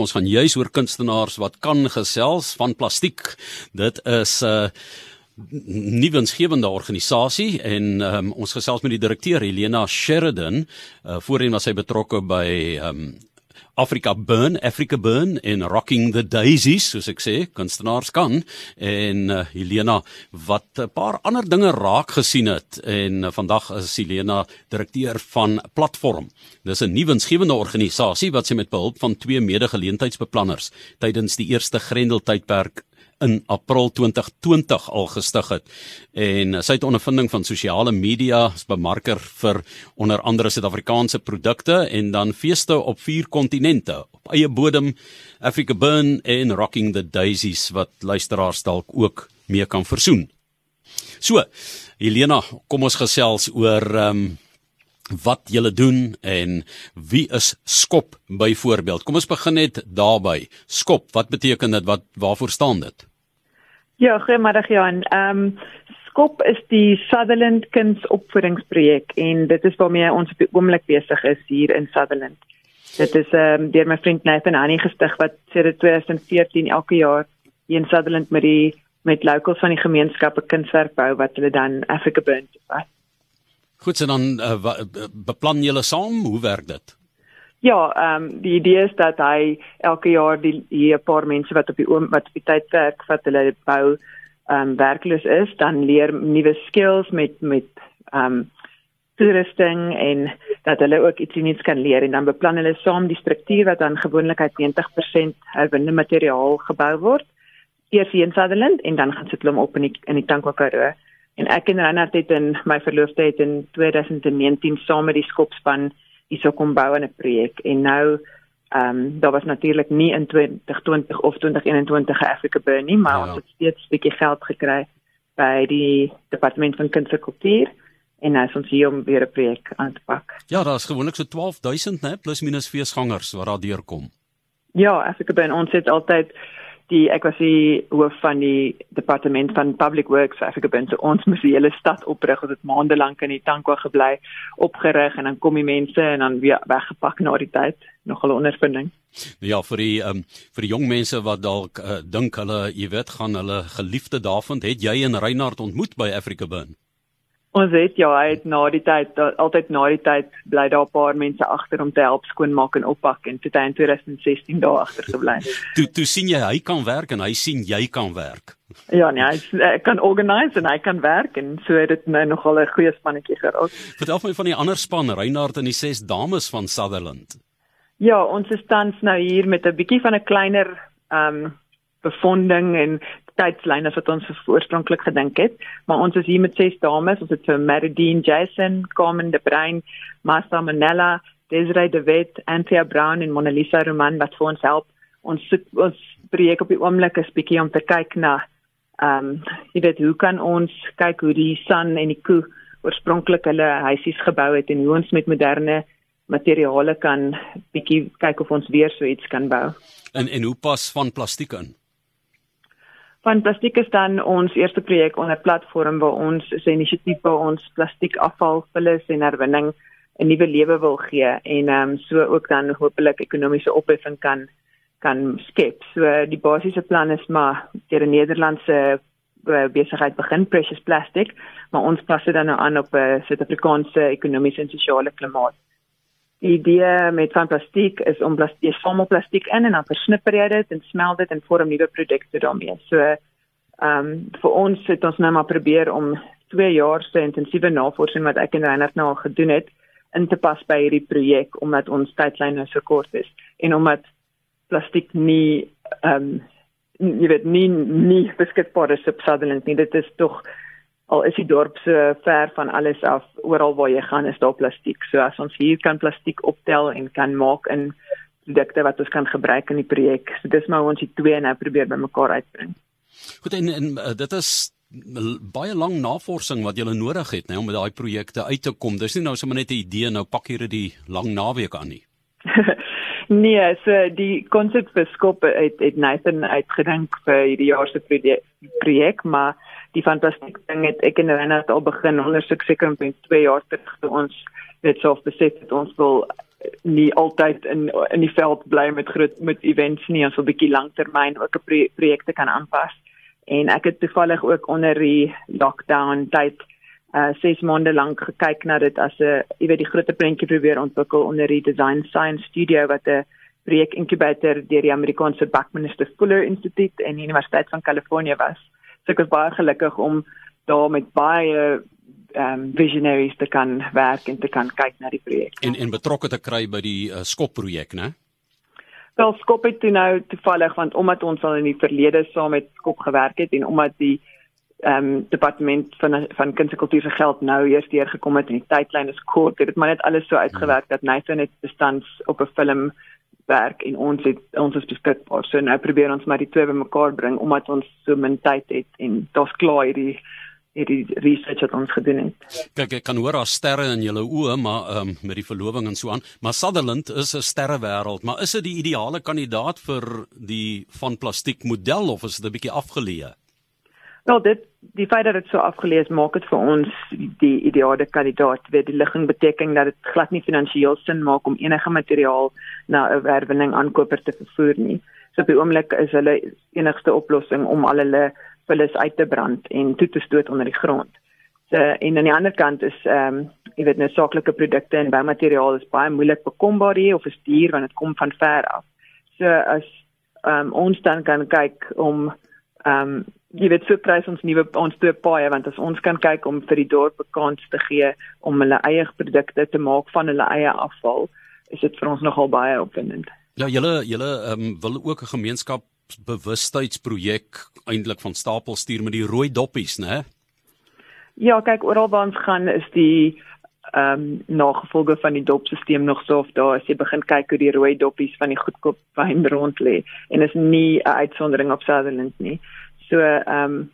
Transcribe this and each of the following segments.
Ons gaan juis oor kunstenaars wat kan gesels van plastiek. Dit is 'n uh, nuwensgewende organisasie en um, ons gesels met die direkteur Helena Sheridan. Uh, voorheen was sy betrokke by um, Africa Burn, Africa Burn en Rocking the Daisies, soos ek sê, kunstenaars kan en uh, Helena wat 'n paar ander dinge raak gesien het en uh, vandag is Helena direkteur van Platform. Dis 'n nuwensgewende organisasie wat sy met behulp van twee mede-geleentheidsbeplanners tydens die eerste Grendeltydperk in April 2020 al gestig het. En sy het ondervinding van sosiale media as bemarker vir onder andere Suid-Afrikaanse produkte en dan feeste op vier kontinente op eie bodem Africa Burn en Rocking the Daisies wat luisteraars dalk ook mee kan versoen. So, Helena, kom ons gesels oor ehm um, wat julle doen en wie is Skop byvoorbeeld. Kom ons begin net daarby. Skop, wat beteken dit? Wat waarvoor staan dit? Ja, goeiemiddag Jan. Ehm um, Skop is die Sutherland Kindsopvoedingsprojek en dit is waarmee ons op die oomblik besig is hier in Sutherland. Dit is ehm um, deur my vriend Nathan Annie gestig wat sedert 2014 elke jaar hier in Sutherland met die met locals van die gemeenskappe kunswerk bou wat hulle dan Africa Burn vat. Goed, so dan uh, beplan julle saam, hoe werk dit? Ja, ehm um, die idee is dat hy elke jaar die hier 'n paar mense wat op die oom wat op die tyd werk wat hulle bou ehm um, werkloos is, dan leer nuwe skills met met ehm um, toerusting en dat hulle ook iets nuuts kan leer en dan beplan hulle saam die struktuur wat dan gewoonlikheid 90% herwinne materiaal gebou word. Eers hier in Sutherland en dan gaan sit hulle hom op in die in die Tankwa Karoo. En ek en Renat het in my verloofde het in 2019 saam met die skopspan hierso kom bou aan 'n projek en nou ehm um, daar was natuurlik nie in 2020 of 2021 'n Africa Burn nie, maar ja. ons het steeds 'n bietjie geld gekry by die departement van kuns en kultuur en nou is ons hier om weer 'n projek aan te pak. Ja, daar is gewoonlik so 12000, né, plus minus feesgangers wat daar deurkom. Ja, Africa Burn ons het altyd die ek was die hoof van die departement van public works Africa Burn so ons moes die hele stad oprig ons het maande lank in die tankwa gebly opgerig en dan kom die mense en dan weer weggepak na die tyd. Nog 'n ondervinding. Ja vir die um, vir die jong mense wat dalk uh, dink hulle jy weet gaan hulle geliefde daarvan het jy en Reinhard ontmoet by Africa Burn Ons het ja, hy het na die tyd altyd na die tyd bly daar 'n paar mense agter om te help skoonmaak en oppak en toe in 2016 daar agter gebly. toe toe sien jy hy kan werk en hy sien jy kan werk. Ja, nee, hy, hy kan organise en hy kan werk en so het dit nou nogal 'n goeie spannetjie geraak. Vertel my van die ander span, Reinhard en die ses dames van Sutherland. Ja, ons is tans nou hier met 'n bietjie van 'n kleiner ehm um, befonding en tydslyn as wat ons oorspronklik gedink het, maar ons is hier met ses dames, ons het vir Maridine Jason, Carmen de Bruin, Martha Manella, Desiree de Wet, Anthea Brown en Mona Lisa Roman wat vir ons help. Ons ons projek op die oomblik is bietjie om te kyk na ehm um, jy weet hoe kan ons kyk hoe die son en die koe oorspronklik hulle huisies gebou het en hoe ons met moderne materiale kan bietjie kyk of ons weer so iets kan bou. En en hoe pas van plastiek in? Van plastiek is dan ons eerste projek onder platform waar ons 'n inisiatief waar ons plastiekafval vullis en herwinning 'n nuwe lewe wil gee en ehm um, so ook dan hopelik ekonomiese opheffing kan kan skep. So die basiese plan is maar deur 'n Nederlandse uh, besigheid begin Precious Plastic, maar ons pas dit dan nou aan op 'n uh, Suid-Afrikaanse ekonomiese en sosiale klimaat. Die idee met van plastiek is om plastiek samel plastiek in en dan versnipper jy dit en smelt dit en vorm nuwe produkte daarmee. So ehm um, vir ons het ons nou maar probeer om 2 jaar se intensiewe navorsing wat ek en Reinhard nou al gedoen het in te pas by hierdie projek omdat ons tydlyne so kort is en omdat plastiek nie ehm um, jy weet nie nie beskikbaar is op Sutherland nie. Dit is tog al is die dorp so ver van alles af oral waar jy gaan is daar plastiek. So as ons hier kan plastiek optel en kan maak in produkte wat ons kan gebruik in die projek. So dis maar ons die twee nou probeer bymekaar uitbring. Goed en, en uh, dit is baie lang navorsing wat jy nodig het nê om met daai projekte uit te kom. Dis nie nou sommer net 'n idee nou pak hier die lang naweek aan nie. Nee, so die konsep vir skop het het Nathan uitgedink vir hierdie jaar se projek, maar die fantastiese ding het ek en Renat al begin ondersoek seker omtrent 2 jaar terug toe ons net so besef het ons wil nie altyd in in die veld bly met groot met events nie, ons wil bietjie langtermyn ook 'n projekte kan aanpas. En ek het toevallig ook onder die lockdown tyd uh 6 maande lank gekyk na dit as 'n jy weet die groter prentjie probeer ontwikkel onder die Design Science Studio wat 'n projek inkubator deur die Amerikaanse Buckminster Fuller Instituut en die Universiteit van Kalifornië was. So ek was baie gelukkig om daar met baie um visionaries te kan werk en te kan kyk na die projek. En en betrokke te kry by die uh, skop projek, né? Wel skop het toe nou toevallig want omdat ons al in die verlede saam met skop gewerk het en omdat die ehm um, departement van van kuns en kultuur se geld nou eers deur gekom het en die tydlyn is kort. Dit het maar net alles so uitgewerk dat Nathan het bestands op 'n film werk en ons het ons is beskikbaar. So nou probeer ons maar die twee bymekaar bring omdat ons so min tyd het en daar's klaar hierdie hierdie research wat ons gedoen het. Kyk, ek kan hoor daar sterre in julle oë, maar ehm um, met die verloving en so aan. Maar Sutherland is 'n sterrewêreld, maar is dit die ideale kandidaat vir die van plastiek model of is dit 'n bietjie afgeleë? Nou dit die feit dat dit so afgelees maak dit vir ons die ideale kandidaat vir die ligging beteken dat dit glad nie finansiëel sin maak om enige materiaal na 'n werweling aankoper te vervoer nie. So op die oomblik is hulle enigste oplossing om al hulle vullis uit te brand en toe te stoot onder die grond. So en aan die ander kant is ehm um, jy weet nou saaklike produkte en boumateriaal is baie moeilik bekombaar hier of is duur want dit kom van ver af. So as ehm um, ons dan kan kyk om ehm um, jy weet so prys ons nuwe ons twee paaie want as ons kan kyk om vir die dorp 'n kans te gee om hulle eie produkte te maak van hulle eie afval, is dit vir ons nogal baie opwindend. Ja, julle julle ehm um, wil ook 'n gemeenskapsbewustheidsprojek eintlik van stapel stuur met die rooi doppies, né? Ja, kyk oral waar ons gaan is die ehm um, nagevolge van die dopstelsel nog so of daar as jy begin kyk hoe die rooi doppies van die goedkoop wyn rond lê en is nie 'n uitsondering op Sutherland nie. So ehm um,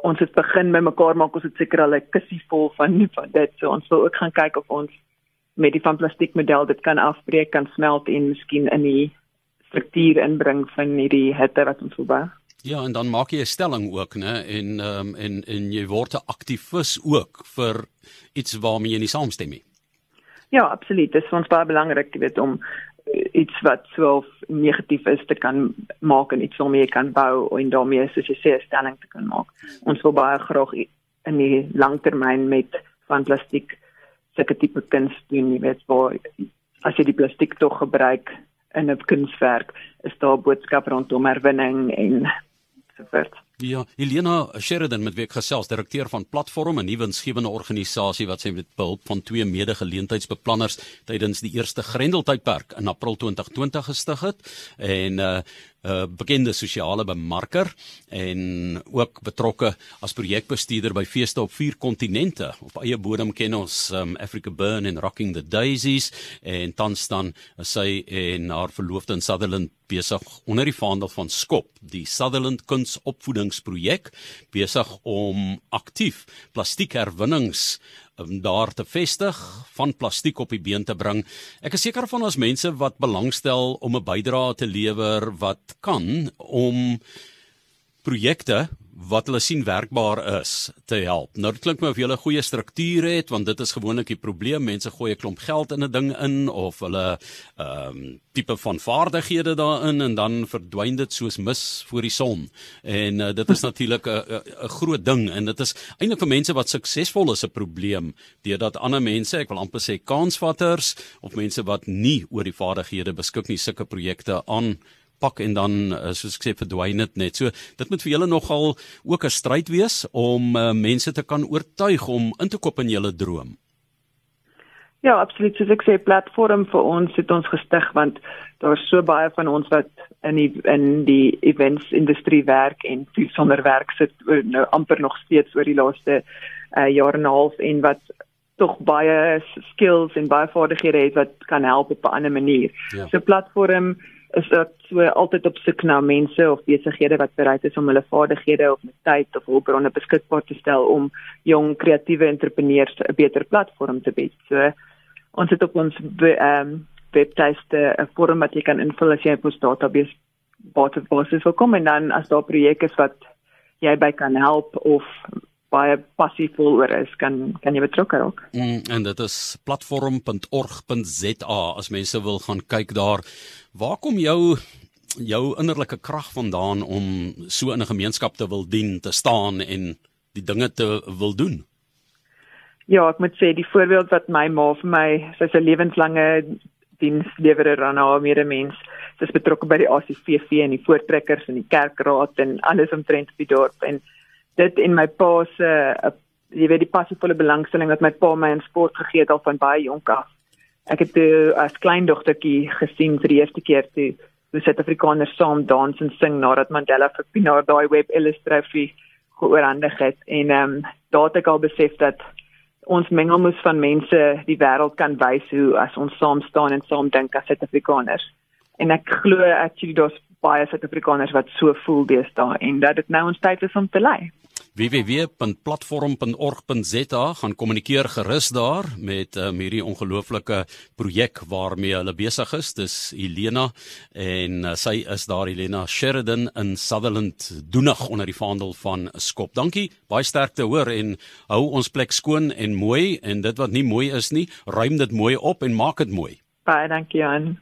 ons het begin by mekaar maak ons het seker al 'n kussie vol van van dit. So ons wil ook gaan kyk of ons met die van plastiek model dit kan afbreek, kan smelt en miskien in die struktuur inbring van hierdie hitte wat ons voel. Ja, en dan maak jy 'n stelling ook, né? En ehm um, en en jy word 'n aktivis ook vir iets waarmee jy nie saamstem nie. Ja, absoluut. Dit is ons baie belangrik, jy weet, om iets wat so negatief is te kan maak en iets waarmee jy kan bou en daarmee soos jy sê 'n stelling te kan maak. Ons wil baie graag in die langtermyn met van plastiek sulke tipe kuns doen, jy weet, waar as jy die plastiek tog gebruik in 'n kunswerk, is daar boodskappe rondom herwinning en so voort. Ja, Elena Sheridan met wie ek gesels, direkteur van Platform, 'n nuwe insgewende organisasie wat sy met behulp van twee mede-geleentheidsbeplanners tydens die eerste Grendeltydperk in April 2020 gestig het. En uh 'n uh, bekende sosiale bemarker en ook betrokke as projekbestuurder by feeste op vier kontinente. Op eie bodem ken ons um, Africa Burn en Rocking the Daisies en tans dan sy en haar verloofde in Sutherland besig onder die vaandel van Skop, die Sutherland Kunsopvoedingsprojek, besig om aktief plastiekherwinnings om daar te vestig, van plastiek op die been te bring. Ek is seker van ons mense wat belangstel om 'n bydrae te lewer wat kan om projekte wat hulle sien werkbaar is te help. Nou dit klink my of jy 'n goeie struktuur het want dit is gewoonlik die probleem. Mense gooi 'n klomp geld in 'n ding in of hulle ehm um, tipe van vaardighede daarin en dan verdwyn dit soos mis voor die son. En uh, dit is natuurlik 'n 'n groot ding en dit is eintlik vir mense wat suksesvol is 'n probleem deurdat ander mense, ek wil amper sê kansvatters of mense wat nie oor die vaardighede beskik nie sulke projekte aan pak en dan eh, soos ek sê verdwyn dit net. So dit moet vir julle nogal ook 'n stryd wees om uh, mense te kan oortuig om in te koop in julle droom. Ja, absoluut. Soos ek sê platform vir ons het ons gestig want daar's so baie van ons wat in die in die events industrie werk en sonder werk sit nou amper nog steeds oor die laaste uh, jaar en 'n half en wat tog baie skills en baie vaardighede het wat kan help op 'n ander manier. Ja. So platform is dit so altyd op soek na mense of besighede wat bereid is om hulle vaardighede of met tyd of hulpbronne beskikbaar te stel om jong kreatiewe entrepreneurs 'n beter platform te bied. So ons het op ons ehm um, webtuiste 'n vorm wat jy kan invul as jy op ons database baie basis wil kom en dan as daar projekte is wat jy by kan help of baie passievol oor is, kan kan jy betrokke raak. Mm, en dit is platform.org.za as mense wil gaan kyk daar. Waar kom jou jou innerlike krag vandaan om so in 'n gemeenskap te wil dien, te staan en die dinge te wil doen? Ja, ek moet sê die voorbeeld wat my ma vir my, sy's 'n lewenslange dienslewerer aan haar medemens. Sy's betrokke by die ACVV en die voortrekkers en die kerkraad en alles omtrent die dorp en dit en my pa se uh, jy weet die passievolle belangstelling wat my pa my in sport gegee het al van baie jonk af. Ek het toe as kleindogtertjie gesien vir die eerste keer toe hoe Suid-Afrikaners saam dans en sing nadat Mandela vir Pienaar daai Web Ellis trofee geoorhandig het en ehm um, daar het ek al besef dat ons mengelmoes van mense die wêreld kan wys hoe as ons saam staan en saam dink as Suid-Afrikaners. En ek glo actually daar's baie Suid-Afrikaners wat so voel deesdae en dat dit nou ons tyd is om te lei www.platform.org.za gaan kommunikeer gerus daar met um, hierdie ongelooflike projek waarmee hulle besig is. Dis Helena en uh, sy is daar Helena Sheridan in Sutherland doenig onder die vaandel van Skop. Dankie. Baie sterkte hoor en hou ons plek skoon en mooi en dit wat nie mooi is nie, ruim dit mooi op en maak dit mooi. Baie dankie aan